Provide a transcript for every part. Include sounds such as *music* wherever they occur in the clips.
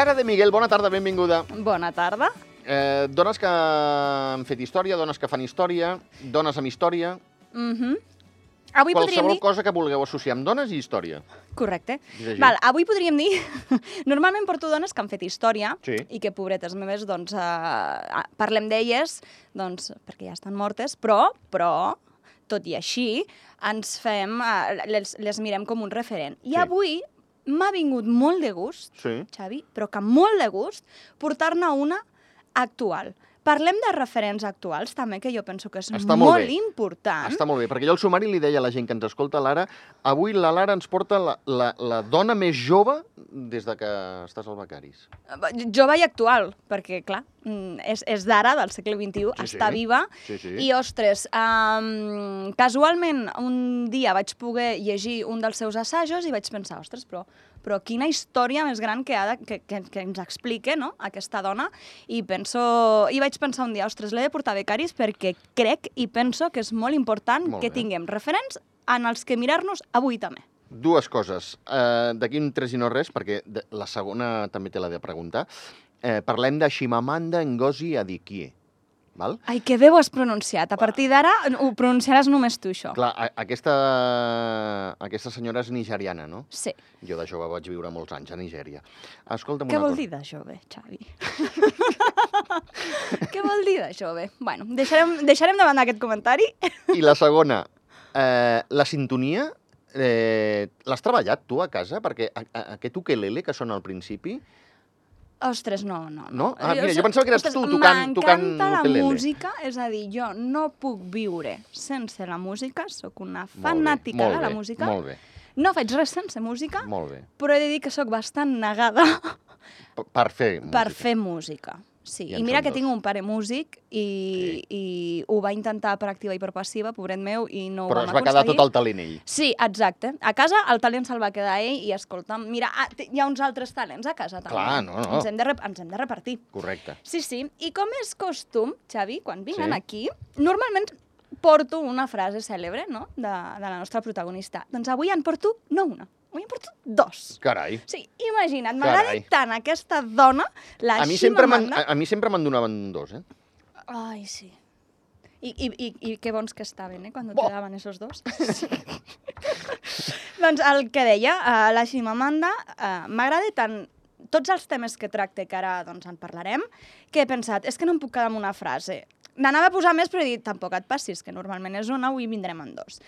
Lara de Miguel, bona tarda, benvinguda. Bona tarda. Eh, dones que han fet història, dones que fan història, dones amb història... Mhm. Avui podríem Qualsevol dir... cosa que vulgueu associar amb dones i història. Correcte. Val, avui podríem dir... *laughs* Normalment porto dones que han fet història Sí. i que, pobretes meves, doncs, eh, parlem d'elles, doncs, perquè ja estan mortes, però, però, tot i així, ens fem, eh, les, les mirem com un referent. I Sí. avui m'ha vingut molt de gust, Sí. Xavi, però que molt de gust, portar-ne una actual. Parlem de referents actuals, també, que jo penso que és Està molt molt bé. important. Està molt bé, perquè jo al sumari li deia a la gent que ens escolta, Lara, avui la Lara ens porta la, la, la dona més jove des de que estàs al Becaris. Jove i actual, perquè, clar, mm, és, és d'ara, del segle XXI, Sí, està sí. viva. Sí, sí. I, ostres, um, casualment un dia vaig poder llegir un dels seus assajos i vaig pensar, ostres, però, però quina història més gran que, ha de, que, que, que ens explique no? aquesta dona. I, penso, I vaig pensar un dia, ostres, l'he de portar becaris perquè crec i penso que és molt important Molt que bé. tinguem referents en els que mirar-nos avui també. Dues coses. Uh, D'aquí un tres i no res, perquè la segona també te l'he de preguntar. Uh, parlem de Shimamanda Ngozi Adichie. Val? Ai, que bé ho has pronunciat. A partir d'ara ho pronunciaràs només tu, això. Clar, a, aquesta, aquesta senyora és nigeriana, no? Sí. Jo de jove vaig viure molts anys a Nigèria. Escolta'm Què una vol cosa. dir de jove, Xavi? *laughs* Què vol dir de jove? Bueno, deixarem, deixarem de banda aquest comentari. I la segona, eh, la sintonia, eh, l'has treballat tu a casa? Perquè a, a, aquest ukelele que sona al principi, Ostres, no, no. No? Ah, mira, jo pensava que eres tu tocant- tocant M'encanta la música, és a dir, jo no puc viure sense la música, sóc una molt bé, fanàtica molt de la música. Molt bé, No faig res sense música, molt bé. però he de dir que sóc bastant negada Per fer música. per fer música. Sí, I i, mira que dos. tinc un pare músic i, i ho va intentar per activa i per passiva, pobret meu, i no ho Però es va quedar tot el talent ell. Sí, exacte. A casa el talent se'l va quedar ell i, escolta'm, mira, ah, hi ha uns altres talents a casa també. Clar, no, no. Ens hem de, ens hem de repartir. Correcte. Sí, sí. I com és costum, Xavi, quan vinguen Sí. aquí, normalment porto una frase cèlebre, no?, de, de la nostra protagonista. Doncs avui en porto, no una, en porto dos. Carai. Sí, imagina't, m'agrada tant aquesta dona, la A mi sempre Ximamanda. a, a mi sempre me'n donaven dos, eh? Ai, sí. I, i, i, I que bons que estaven, eh, quan Bo. te daven esos dos. *laughs* doncs el que deia, uh, la Ximamanda, uh, m'agrada tant tots els temes que tracte, que ara doncs, en parlarem, que he pensat, és que no em puc quedar amb una frase. N'anava a posar més, però he dit, tampoc et passis, que normalment és una, avui vindrem en dos.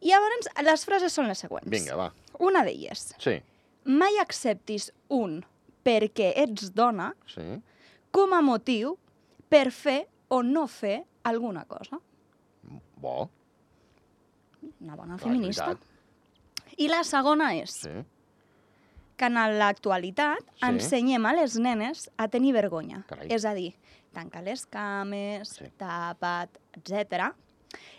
I llavors, les frases són les següents. Vinga, va. Una d'elles, Sí, mai acceptis un perquè ets dona sí. com a motiu per fer o no fer alguna cosa. Bo. Una bona Clar, feminista. I la segona és Sí. que en l'actualitat Sí. ensenyem a les nenes a tenir vergonya. Carai. És a dir, tanca les cames, Sí. tapa't, etc.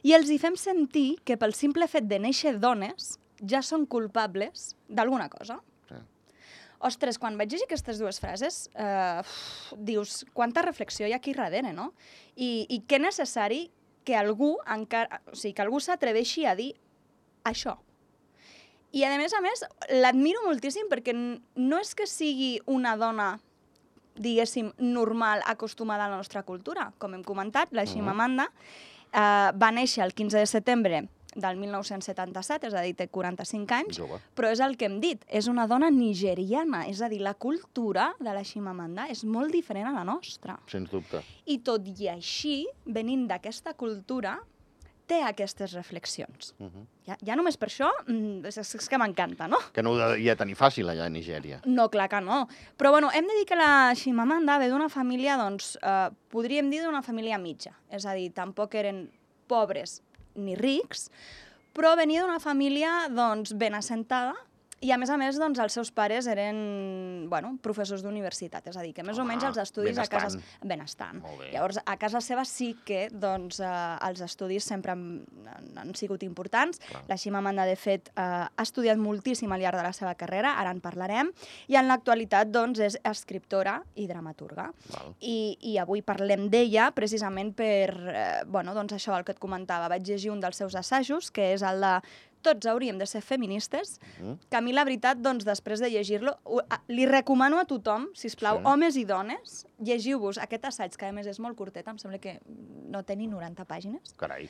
I els hi fem sentir que pel simple fet de néixer dones ja són culpables d'alguna cosa. Sí. Ostres, quan vaig llegir aquestes dues frases, eh, uf, dius, quanta reflexió hi ha aquí darrere, no? I, i que necessari que algú, encara, o sigui, que algú s'atreveixi a dir això. I, a més a més, l'admiro moltíssim perquè no és que sigui una dona diguéssim, normal, acostumada a la nostra cultura. Com hem comentat, la Ximamanda eh, va néixer el 15 de setembre del 1977, és a dir, té 45 anys, Jove. però és el que hem dit, és una dona nigeriana, és a dir, la cultura de la Ximamanda és molt diferent a la nostra. Sens dubte. I tot i així, venint d'aquesta cultura, té aquestes reflexions. Uh -huh. Ja, ja només per això, mm, és, és que m'encanta, no? Que no ho devia tenir fàcil allà a Nigèria. No, clar que no. Però bueno, hem de dir que la Ximamanda ve d'una família, doncs, eh, podríem dir d'una família mitja. És a dir, tampoc eren pobres ni rics, però venia d'una família, doncs, ben assentada, i a més a més, doncs, els seus pares eren, bueno, professors d'universitat, és a dir, que més o Home, menys els estudis a casa... benestant. Llavors, a casa seva sí que, doncs, eh, els estudis sempre han, han, han sigut importants. Clar. La Ximamanda, de fet, eh, ha estudiat moltíssim al llarg de la seva carrera, ara en parlarem, i en l'actualitat, doncs, és escriptora i dramaturga. Val. I, i avui parlem d'ella precisament per, eh, bueno, doncs això, el que et comentava. Vaig llegir un dels seus assajos, que és el de tots hauríem de ser feministes, Mhm. que a mi la veritat, doncs, després de llegir-lo, li recomano a tothom, si us plau, Sí. homes i dones, llegiu-vos aquest assaig, que a més és molt curtet, em sembla que no té ni 90 pàgines, Carai.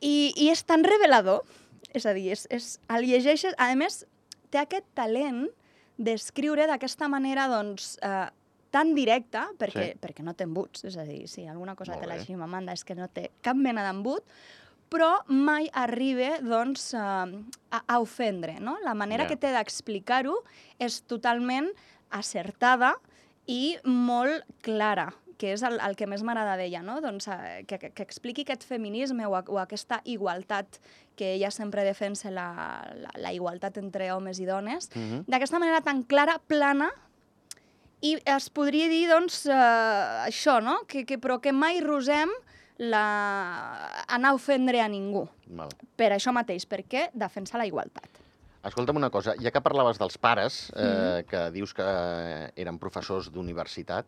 i, i és tan revelador, és a dir, és, és, el llegeixes, a més, té aquest talent d'escriure d'aquesta manera, doncs, eh, tan directa, perquè, Sí. perquè no té embuts, és a dir, si alguna cosa Molt té la bé. Ximamanda és que no té cap mena d'embut, però mai arriba doncs, a, a, a ofendre. No? La manera Ja. que té d'explicar-ho és totalment acertada i molt clara que és el, el que més m'agrada d'ella, no? doncs, eh, que, que, que expliqui aquest feminisme o, o aquesta igualtat que ella sempre defensa, la, la, la igualtat entre homes i dones, Mhm. d'aquesta manera tan clara, plana, i es podria dir, doncs, eh, això, no? Que, que, però que mai rosem la... anar a ofendre a ningú. Val. Per això mateix, perquè defensa la igualtat. Escolta'm una cosa, ja que parlaves dels pares, eh, Mhm. que dius que eh, eren professors d'universitat,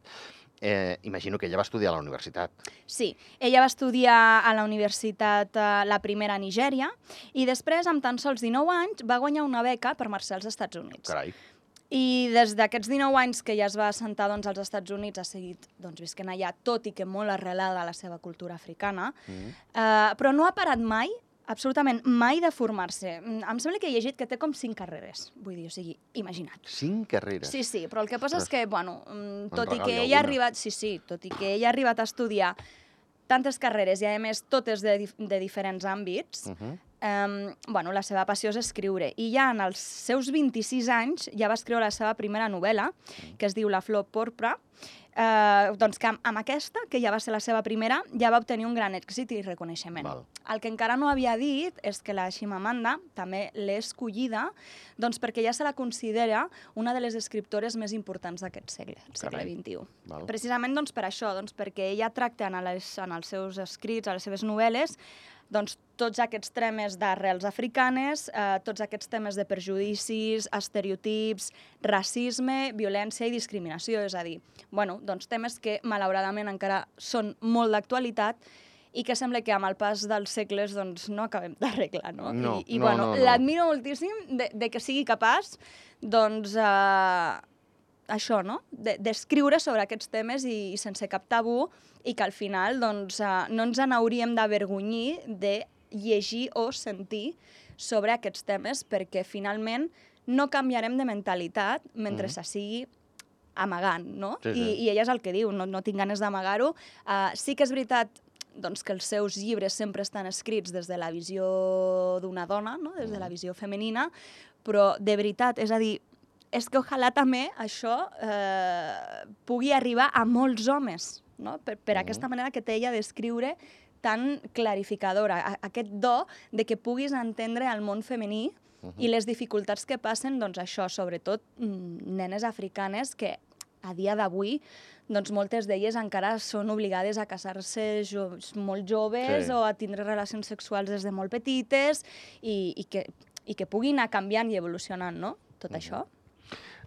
eh, imagino que ella va estudiar a la universitat. Sí, ella va estudiar a la universitat eh, la primera a Nigèria i després, amb tan sols 19 anys, va guanyar una beca per marxar als Estats Units. Carai. I des d'aquests 19 anys que ja es va assentar doncs, als Estats Units, ha seguit doncs, visquent allà, tot i que molt arrelada a la seva cultura africana, Mm. eh, però no ha parat mai, absolutament mai, de formar-se. Em sembla que he llegit que té com cinc carreres, vull dir, o sigui, imagina't. Cinc carreres. Sí, sí, però el que passa és que, bueno, mm, tot i que ella ha arribat, sí, sí, tot i que ella ha arribat a estudiar tantes carreres i, a més, totes de, de diferents àmbits, Uh -huh. Um, bueno, la seva passió és escriure. I ja en els seus 26 anys ja va escriure la seva primera novel·la, que es diu La flor porpra, Uh, doncs que amb, amb aquesta, que ja va ser la seva primera, ja va obtenir un gran èxit i reconeixement. Val. El que encara no havia dit és que la Ximamanda també l'he escollida doncs perquè ja se la considera una de les escriptores més importants d'aquest segle, el segle Carai. XXI. Val. Precisament doncs, per això, doncs, perquè ella tracta en, les, en els seus escrits, a les seves novel·les, doncs, tots aquests temes d'arrels africanes, eh, tots aquests temes de perjudicis, estereotips, racisme, violència i discriminació, és a dir, bueno, doncs temes que malauradament encara són molt d'actualitat i que sembla que amb el pas dels segles doncs, no acabem d'arreglar, no? No, I, i no, bueno, no, no. l'admiro moltíssim de, de que sigui capaç doncs, eh, això, no? De- D'escriure sobre aquests temes i, i sense cap tabú i que al final doncs, eh, no ens n'hauríem d'avergonyir de llegir o sentir sobre aquests temes perquè finalment no canviarem de mentalitat mentre Mhm. se sigui amagant, no? Sí, sí. I, I ella és el que diu, no, no tinc ganes d'amagar-ho. Uh, sí que és veritat doncs, que els seus llibres sempre estan escrits des de la visió d'una dona, no? des de la Mhm. visió femenina, però de veritat, és a dir, és que ojalà també això eh, pugui arribar a molts homes, no? per, per Mhm. aquesta manera que té ella d'escriure tan clarificadora, a, aquest do de que puguis entendre el món femení Mhm. i les dificultats que passen, doncs això, sobretot mm, nenes africanes que a dia d'avui doncs moltes d'elles encara són obligades a casar-se jo molt joves Sí. o a tindre relacions sexuals des de molt petites i, i, que, i que puguin anar canviant i evolucionant, no? Tot Mhm. això.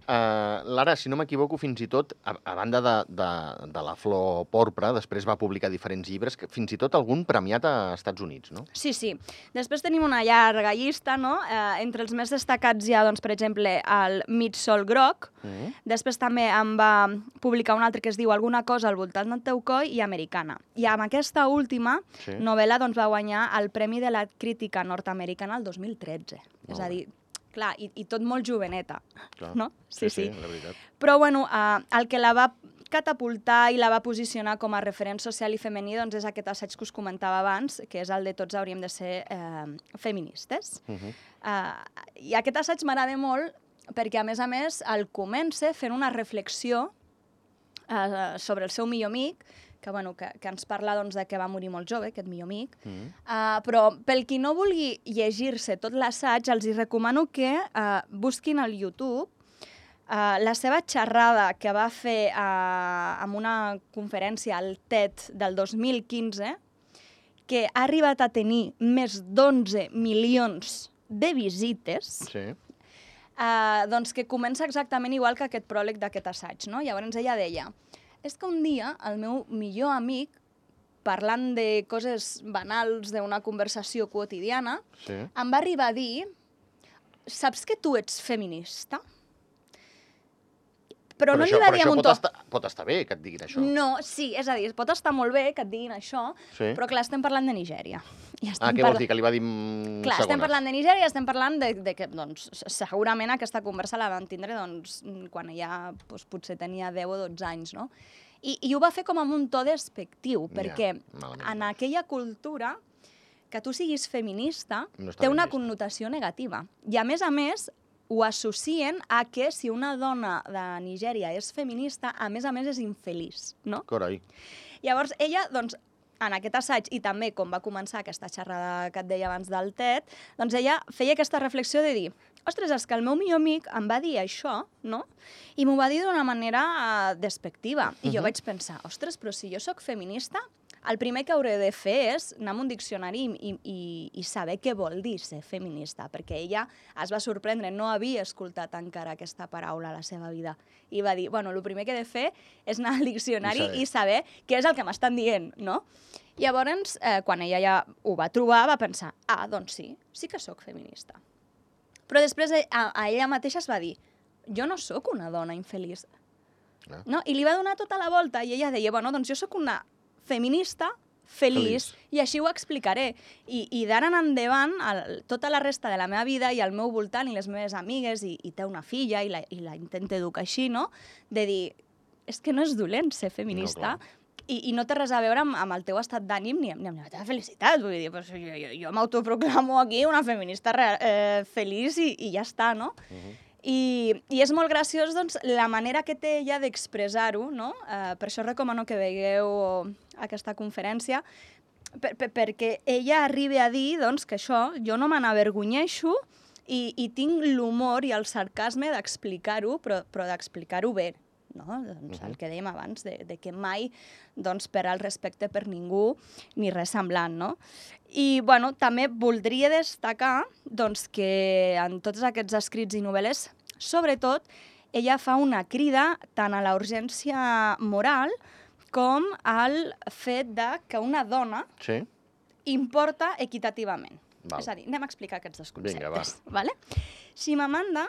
Uh, Lara, si no m'equivoco, fins i tot, a, a banda de, de, de la flor porpra, després va publicar diferents llibres, que fins i tot algun premiat a Estats Units, no? Sí, sí. Després tenim una llarga llista, no? Eh, entre els més destacats hi ha, doncs, per exemple, el Mig Sol Groc, Mm. Després també em va publicar un altre que es diu Alguna cosa al voltant del teu coll i Americana. I amb aquesta última Sí. novel·la doncs, va guanyar el Premi de la Crítica Nord-Americana el 2013. És a dir, clar, i, i tot molt joveneta, Clar. no? Sí, sí, la veritat. Però, bueno, eh, el que la va catapultar i la va posicionar com a referent social i femení doncs és aquest assaig que us comentava abans, que és el de tots hauríem de ser eh, feministes. Uh -huh. Uh, I aquest assaig m'agrada molt perquè, a més a més, el comença fent una reflexió uh, sobre el seu millor amic, que, bueno, que, que ens parla doncs, de que va morir molt jove, aquest millor amic. Mm. Uh, però pel qui no vulgui llegir-se tot l'assaig, els hi recomano que uh, busquin al YouTube Uh, la seva xerrada que va fer uh, en una conferència al TED del 2015, que ha arribat a tenir més d'11 milions de visites, Sí. uh, doncs que comença exactament igual que aquest pròleg d'aquest assaig. No? Llavors ella deia, és que un dia el meu millor amic parlant de coses banals d'una conversació quotidiana, Sí. em va arribar a dir saps que tu ets feminista? Però, no això, li va però dir amb un pot to... estar, pot estar bé que et diguin això. No, sí, és a dir, pot estar molt bé que et diguin això, Sí. però clar, estem parlant de Nigèria. I estem Ah, què parla- vols dir? Que li va dir mm, Clar, estem segones? parlant de Nigèria i estem parlant de, de que, doncs, segurament aquesta conversa la van tindre, doncs, quan ella doncs, potser tenia 10 o 12 anys, no? I, I ho va fer com amb un to despectiu, Ja, perquè malament. en aquella cultura que tu siguis feminista No té una vist. connotació negativa. I a més a més, ho associen a que si una dona de Nigèria és feminista, a més a més és infeliç, no? Carai. Llavors, ella, doncs, en aquest assaig, i també com va començar aquesta xerrada que et deia abans del TED, doncs ella feia aquesta reflexió de dir ostres, és que el meu millor amic em va dir això, no? I m'ho va dir d'una manera uh, despectiva. I jo Mhm. vaig pensar, ostres, però si jo sóc feminista, el primer que hauré de fer és anar a un diccionari i, i, i saber què vol dir ser feminista, perquè ella es va sorprendre, no havia escoltat encara aquesta paraula a la seva vida. I va dir, bueno, el primer que he de fer és anar al diccionari I saber. i saber què és el que m'estan dient, no? Llavors, eh, quan ella ja ho va trobar, va pensar, ah, doncs sí, sí que sóc feminista. Però després eh, a, a ella mateixa es va dir, jo no sóc una dona infeliç. Ah. No? I li va donar tota la volta i ella deia, bueno, doncs jo sóc una feminista feliç, Feliç. i així ho explicaré. I, i d'ara en endavant, el, tota la resta de la meva vida i al meu voltant i les meves amigues, i, i té una filla i la, i la intenta educar així, no? De dir, és que no és dolent ser feminista, clar. i, i no té res a veure amb, amb el teu estat d'ànim ni, ni amb la teva felicitat. Vull dir, pues, jo, jo, jo m'autoproclamo aquí una feminista re, eh, feliç i, i ja està, no? Uh -huh. I, I és molt graciós doncs, la manera que té ella d'expressar-ho, no? Eh, per això recomano que veieu aquesta conferència, per, per, perquè ella arribi a dir doncs, que això, jo no me n'avergonyeixo i, i tinc l'humor i el sarcasme d'explicar-ho, però, però d'explicar-ho bé, no? doncs, el que dèiem abans, de, de que mai doncs, per al respecte per ningú ni res semblant. No? I bueno, també voldria destacar doncs, que en tots aquests escrits i novel·les, sobretot, ella fa una crida tant a la urgència moral com al fet de que una dona Sí? importa equitativament. Val. És a dir, anem a explicar aquests dos Vinga, conceptes. vale? Shimamanda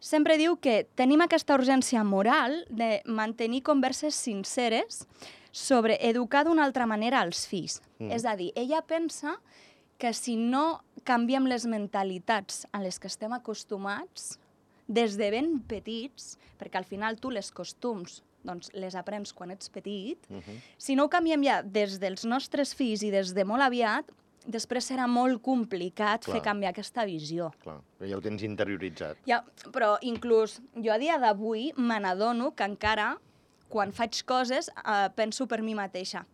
sempre diu que tenim aquesta urgència moral de mantenir converses sinceres sobre educar d'una altra manera els fills. Mm. És a dir, ella pensa que si no canviem les mentalitats a les que estem acostumats, des de ben petits, perquè al final tu les costums doncs, les aprens quan ets petit, Uh -huh. si no ho canviem ja des dels nostres fills i des de molt aviat, després serà molt complicat Clar. fer canviar aquesta visió. Clar, ja ho tens interioritzat. Ja, però inclús jo a dia d'avui me n'adono que encara quan faig coses eh, penso per mi mateixa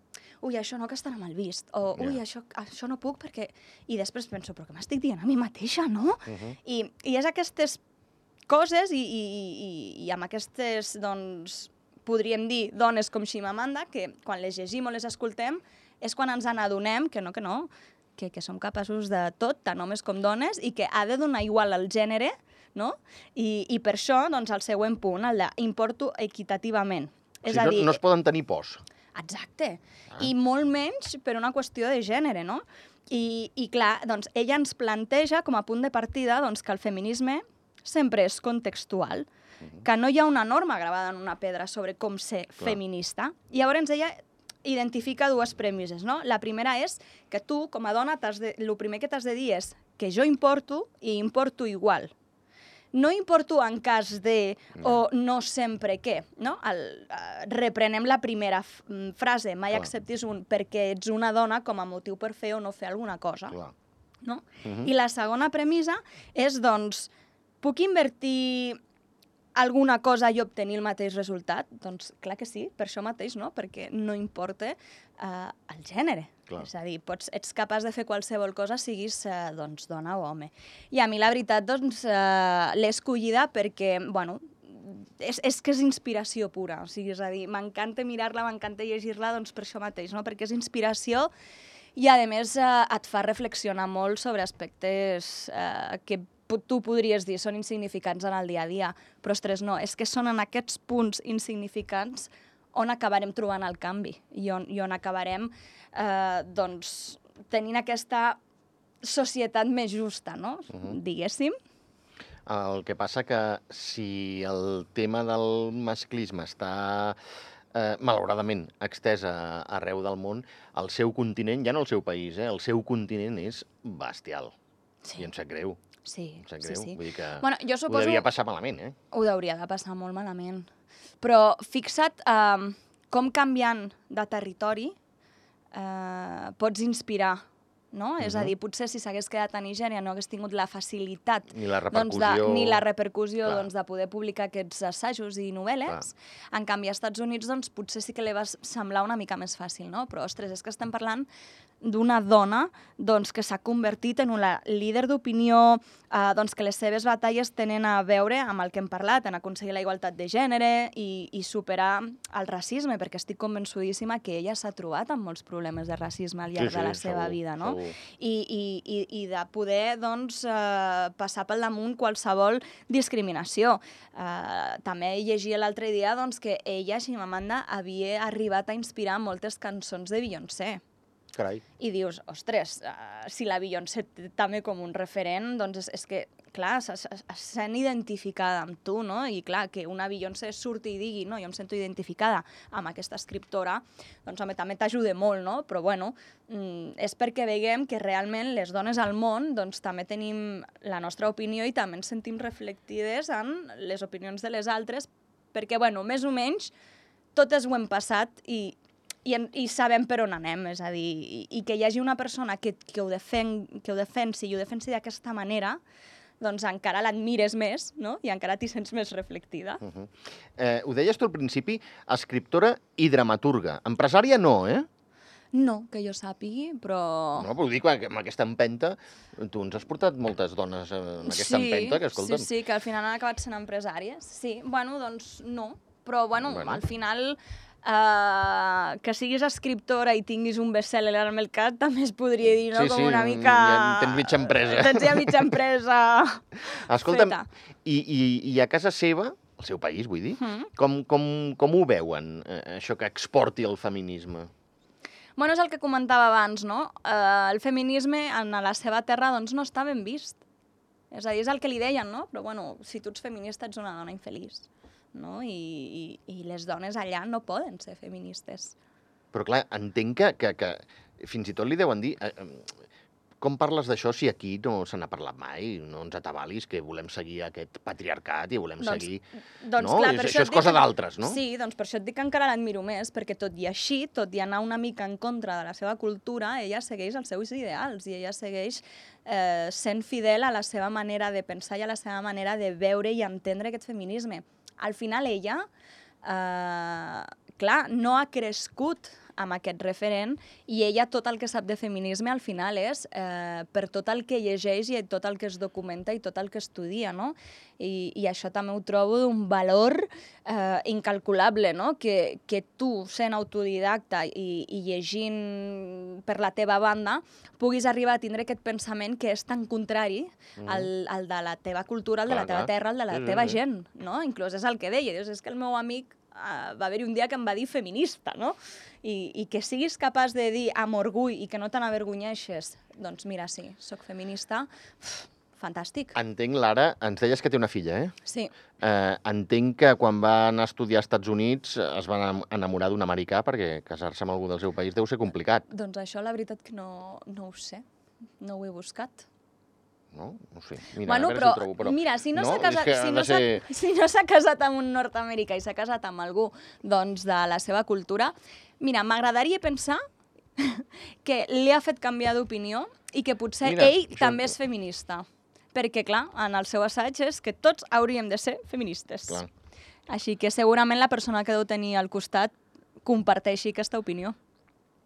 ui, això no, que estarà mal vist, o ui, Ja. això, això no puc perquè... I després penso, però què m'estic dient a mi mateixa, no? Uh -huh. I, i és aquestes coses i, i, i, i amb aquestes, doncs, podríem dir, dones com Shimamanda, que quan les llegim o les escoltem és quan ens n'adonem que no, que no, que, que som capaços de tot, tant homes com dones, i que ha de donar igual al gènere, no? I, i per això, doncs, el següent punt, el de importo equitativament. O És sigui, a dir, no, no es poden tenir pors. Exacte. Ah. I molt menys per una qüestió de gènere, no? I, i clar, doncs, ella ens planteja com a punt de partida doncs, que el feminisme sempre és contextual, que no hi ha una norma gravada en una pedra sobre com ser Clar. feminista. I llavors ella identifica dues premisses, no? La primera és que tu, com a dona, de, el primer que t'has de dir és que jo importo i importo igual. No importo en cas de o no sempre què, no? El, uh, reprenem la primera mm, frase, mai Clar. acceptis un perquè ets una dona com a motiu per fer o no fer alguna cosa Clar. no? Mhm. I la segona premissa és, doncs, puc invertir alguna cosa i obtenir el mateix resultat? Doncs clar que sí, per això mateix, no? Perquè no importa eh, el gènere. Clar. És a dir, pots, ets capaç de fer qualsevol cosa, siguis eh, doncs, dona o home. I a mi, la veritat, doncs, eh, l'he escollida perquè, bueno, és, és que és inspiració pura, o sigui, és a dir, m'encanta mirar-la, m'encanta llegir-la, doncs per això mateix, no? perquè és inspiració i, a més, eh, et fa reflexionar molt sobre aspectes eh, que tu podries dir són insignificants en el dia a dia, però, ostres, no, és que són en aquests punts insignificants on acabarem trobant el canvi i on, i on acabarem eh, doncs, tenint aquesta societat més justa, no? Uh -huh. diguéssim. El que passa que si el tema del masclisme està eh, malauradament extesa arreu del món, el seu continent, ja no el seu país, eh, el seu continent és bestial. Sí. I em sap greu. Sí, Em sap sí, greu. sí. Vull dir que Bueno, jo ho suposo... devia passar malament, eh? Ho hauria de passar molt malament. Però fixa't eh, com canviant de territori eh, pots inspirar, no? És a Mhm. dir, potser si s'hagués quedat a Nigèria no hagués tingut la facilitat Ni la doncs, de, repercussió... ni la repercussió Clar. doncs, de poder publicar aquests assajos i novel·les. En canvi, als Estats Units doncs, potser sí que li va semblar una mica més fàcil, no? Però, ostres, és que estem parlant d'una dona doncs, que s'ha convertit en una líder d'opinió, eh, doncs, que les seves batalles tenen a veure amb el que hem parlat, en aconseguir la igualtat de gènere i, i superar el racisme, perquè estic convençudíssima que ella s'ha trobat amb molts problemes de racisme al llarg Sí, sí, de la seva segur, vida, no? segur. I, i, i, i de poder doncs, eh, passar pel damunt qualsevol discriminació. Eh, també llegia l'altre dia doncs, que ella, Ximamanda, havia arribat a inspirar moltes cançons de Beyoncé. Carai. I dius, ostres, uh, si la Beyoncé també com un referent, doncs és, és que, clar, se sent identificada amb tu, no? I clar, que una Beyoncé surti i digui, no, jo em sento identificada amb aquesta escriptora, doncs home, també t'ajuda molt, no? Però bueno, mm, és perquè veiem que realment les dones al món doncs també tenim la nostra opinió i també ens sentim reflectides en les opinions de les altres, perquè, bueno, més o menys, totes ho hem passat i, i, en, i sabem per on anem, és a dir, i, i que hi hagi una persona que, que, ho, defen, que ho defensi i ho defensi d'aquesta manera, doncs encara l'admires més, no? I encara t'hi sents més reflectida. Uh -huh. eh, ho deies tu al principi, escriptora i dramaturga. Empresària no, eh? No, que jo sàpigui, però... No, però ho dic, amb aquesta empenta, tu ens has portat moltes dones en aquesta sí, empenta, que escolta'm... Sí, sí, que al final han acabat sent empresàries. Sí, bueno, doncs no. Però, Bueno. bueno. al final uh, que siguis escriptora i tinguis un best-seller al mercat també es podria dir, no? Sí, Com sí, una mica... ja tens mitja empresa. Tens ja mitja empresa *laughs* Escolta'm, feta. i, i, i a casa seva, al seu país, vull dir, Mm. com, com, com ho veuen, eh, això que exporti el feminisme? Bueno, és el que comentava abans, no? Uh, el feminisme en la seva terra doncs, no està ben vist. És a dir, és el que li deien, no? Però bueno, si tu ets feminista ets una dona infeliç. No? I, i, I les dones allà no poden ser feministes. Però clar, entenc que, que, que fins i tot li deuen dir... Eh, com parles d'això si aquí no se n'ha parlat mai? No ens atabalis, que volem seguir aquest patriarcat i volem Doncs- seguir... Doncs, no? clar, És- per això et és cosa d'altres, no? Sí, doncs per això et dic que encara l'admiro més, perquè tot i així, tot i anar una mica en contra de la seva cultura, ella segueix els seus ideals i ella segueix eh, sent fidel a la seva manera de pensar i a la seva manera de veure i entendre aquest feminisme. Al final ella, eh, clar, no ha crescut amb aquest referent i ella tot el que sap de feminisme al final és eh, per tot el que llegeix i tot el que es documenta i tot el que estudia, no? I, i això també ho trobo d'un valor eh, incalculable, no? Que, que tu, sent autodidacta i, i llegint per la teva banda, puguis arribar a tindre aquest pensament que és tan contrari Mm. al, al de la teva cultura, al de Clar, la teva terra, al de la sí, teva sí. gent, no? Inclús és el que deia, dius, és que el meu amic uh, va haver-hi un dia que em va dir feminista, no? I, I que siguis capaç de dir amb orgull i que no te n'avergonyeixes, doncs mira, sí, sóc feminista, uf, fantàstic. Entenc, Lara, ens deies que té una filla, eh? Sí, Eh, entenc que quan va anar a estudiar als Estats Units es va enam- enamorar d'un americà perquè casar-se amb algú del seu país deu ser complicat, doncs això la veritat que no, no ho sé, no ho he buscat. No? No sé. Mira, bueno, però, si trobo, però... mira, si no, No, s'ha casat, *laughs* si, no ser- si no casat amb un nord-americà i s'ha casat amb algú doncs, de la seva cultura, mira, m'agradaria pensar *laughs* que li ha fet canviar d'opinió i que potser Mira, ell això- també és feminista. Perquè, clar, en el seu assaig és que tots hauríem de ser feministes. Clar. Així que segurament la persona que deu tenir al costat comparteixi aquesta opinió.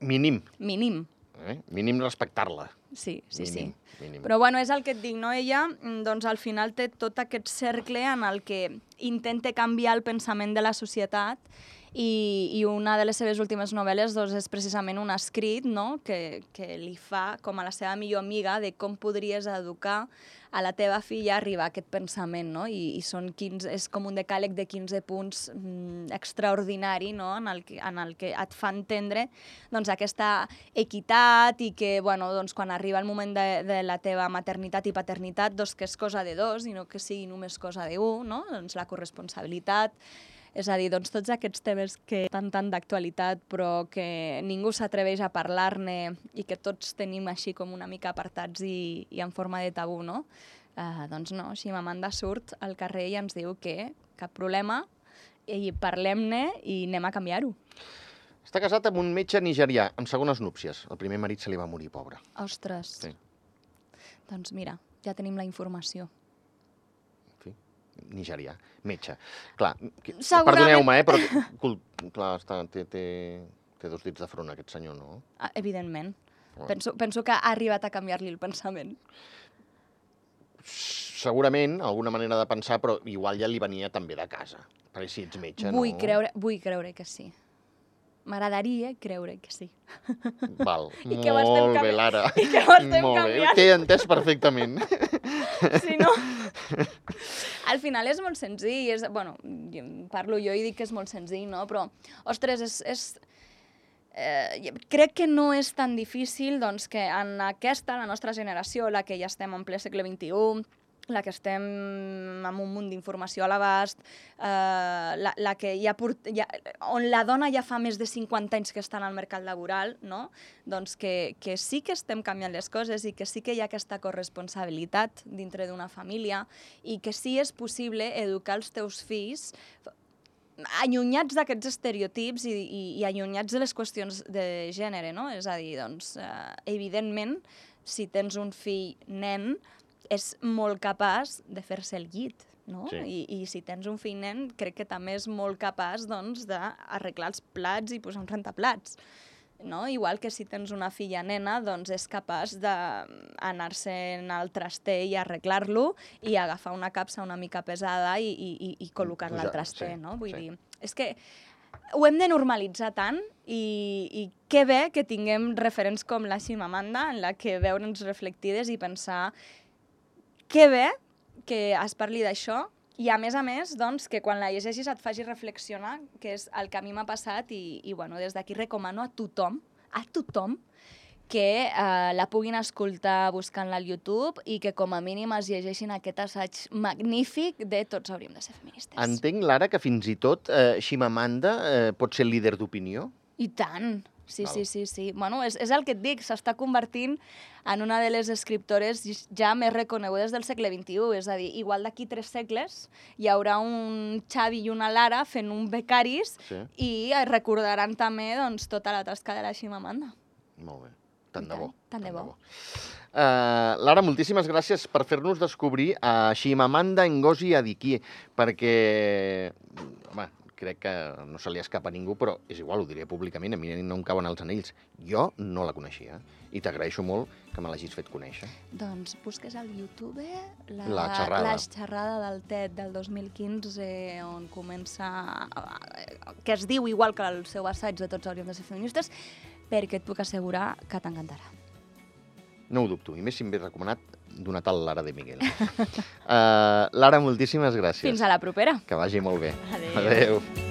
Mínim, Mínim. Eh? Mínim respectar-la. Sí, sí, mínim, sí. Mínim. Però bueno, és el que et dic, no? Ella, mm, doncs al final té tot aquest cercle en el que intenta canviar el pensament de la societat i, i una de les seves últimes novel·les doncs, és precisament un escrit no? que, que li fa com a la seva millor amiga de com podries educar a la teva filla arribar a aquest pensament, no? I, i són 15, és com un decàleg de 15 punts mm, extraordinari, no? En el, que, en el que et fa entendre doncs, aquesta equitat i que, bueno, doncs, quan arriba el moment de, de la teva maternitat i paternitat, doncs, que és cosa de dos i no que sigui només cosa de un, no? Doncs la corresponsabilitat, és a dir, doncs tots aquests temes que estan tan d'actualitat però que ningú s'atreveix a parlar-ne i que tots tenim així com una mica apartats i, i en forma de tabú, no? Uh, doncs no, Ximamanda surt al carrer i ens diu que cap problema i parlem-ne i anem a canviar-ho. Està casat amb un metge nigerià, amb segones núpcies. El primer marit se li va morir, pobre. Ostres. Sí. Doncs mira, ja tenim la informació. Nigerià, metge. Clar, Segurament- perdoneu-me, eh, però clar, està, té, té, té dos dits de front aquest senyor, no? Ah, evidentment. Bueno. Penso, penso que ha arribat a canviar-li el pensament. Segurament, alguna manera de pensar, però igual ja li venia també de casa. Perquè si ets metge, vull, no? creure, vull creure que sí. M'agradaria creure que sí. Val, I que molt bé, Lara. i que ho estem molt bé, *laughs* canviant. t'he entès perfectament. *laughs* Si no... *laughs* Al final és molt senzill, és, bueno, jo parlo jo i dic que és molt senzill, no? Però, ostres, és... és eh, crec que no és tan difícil doncs, que en aquesta, la nostra generació, la que ja estem en ple segle XXI, la que estem amb un munt d'informació a l'abast, eh, la, la que ja, port, ja on la dona ja fa més de 50 anys que està en el mercat laboral, no? doncs que, que sí que estem canviant les coses i que sí que hi ha aquesta corresponsabilitat dintre d'una família i que sí és possible educar els teus fills allunyats d'aquests estereotips i, i, i allunyats de les qüestions de gènere, no? És a dir, doncs, eh, evidentment, si tens un fill nen, és molt capaç de fer-se el llit, no? Sí. I, I si tens un fill nen, crec que també és molt capaç, doncs, d'arreglar els plats i posar un rentaplats. No? Igual que si tens una filla nena, doncs és capaç d'anar-se'n al traster i arreglar-lo i agafar una capsa una mica pesada i, i, i, i col·locar-la al traster, sí, no? Vull sí. dir, és que ho hem de normalitzar tant i, i que bé que tinguem referents com la Ximamanda en la que veure'ns reflectides i pensar que bé que es parli d'això i a més a més, doncs, que quan la llegeixis et faci reflexionar, que és el que a mi m'ha passat i, i bueno, des d'aquí recomano a tothom, a tothom, que eh, la puguin escoltar buscant-la al YouTube i que com a mínim es llegeixin aquest assaig magnífic de Tots hauríem de ser feministes. Entenc, Lara, que fins i tot eh, Ximamanda eh, pot ser líder d'opinió. I tant. Sí, Val. sí, sí, sí. Bueno, és, és el que et dic, s'està convertint en una de les escriptores ja més reconegudes del segle XXI. És a dir, igual d'aquí tres segles hi haurà un Xavi i una Lara fent un becaris Sí. i recordaran també doncs, tota la tasca de la Ximamanda. Molt bé. Tant de bo. tant, tant de bo. Uh, Lara, moltíssimes gràcies per fer-nos descobrir a Ximamanda Ngozi Adichie, perquè, home, crec que no se li escapa a ningú, però és igual, ho diré públicament, a mi no em cauen els anells. Jo no la coneixia i t'agraeixo molt que me l'hagis fet conèixer. Doncs busques al YouTube la, La xerrada. la xerrada del TED del 2015 on comença, que es diu igual que el seu assaig de Tots hauríem de ser feministes, perquè et puc assegurar que t'encantarà. No ho dubto, i més si em ve recomanat d'una tal Lara de Miguel. uh, *laughs* Lara, moltíssimes gràcies. Fins a la propera. Que vagi molt bé. Adéu. Adéu.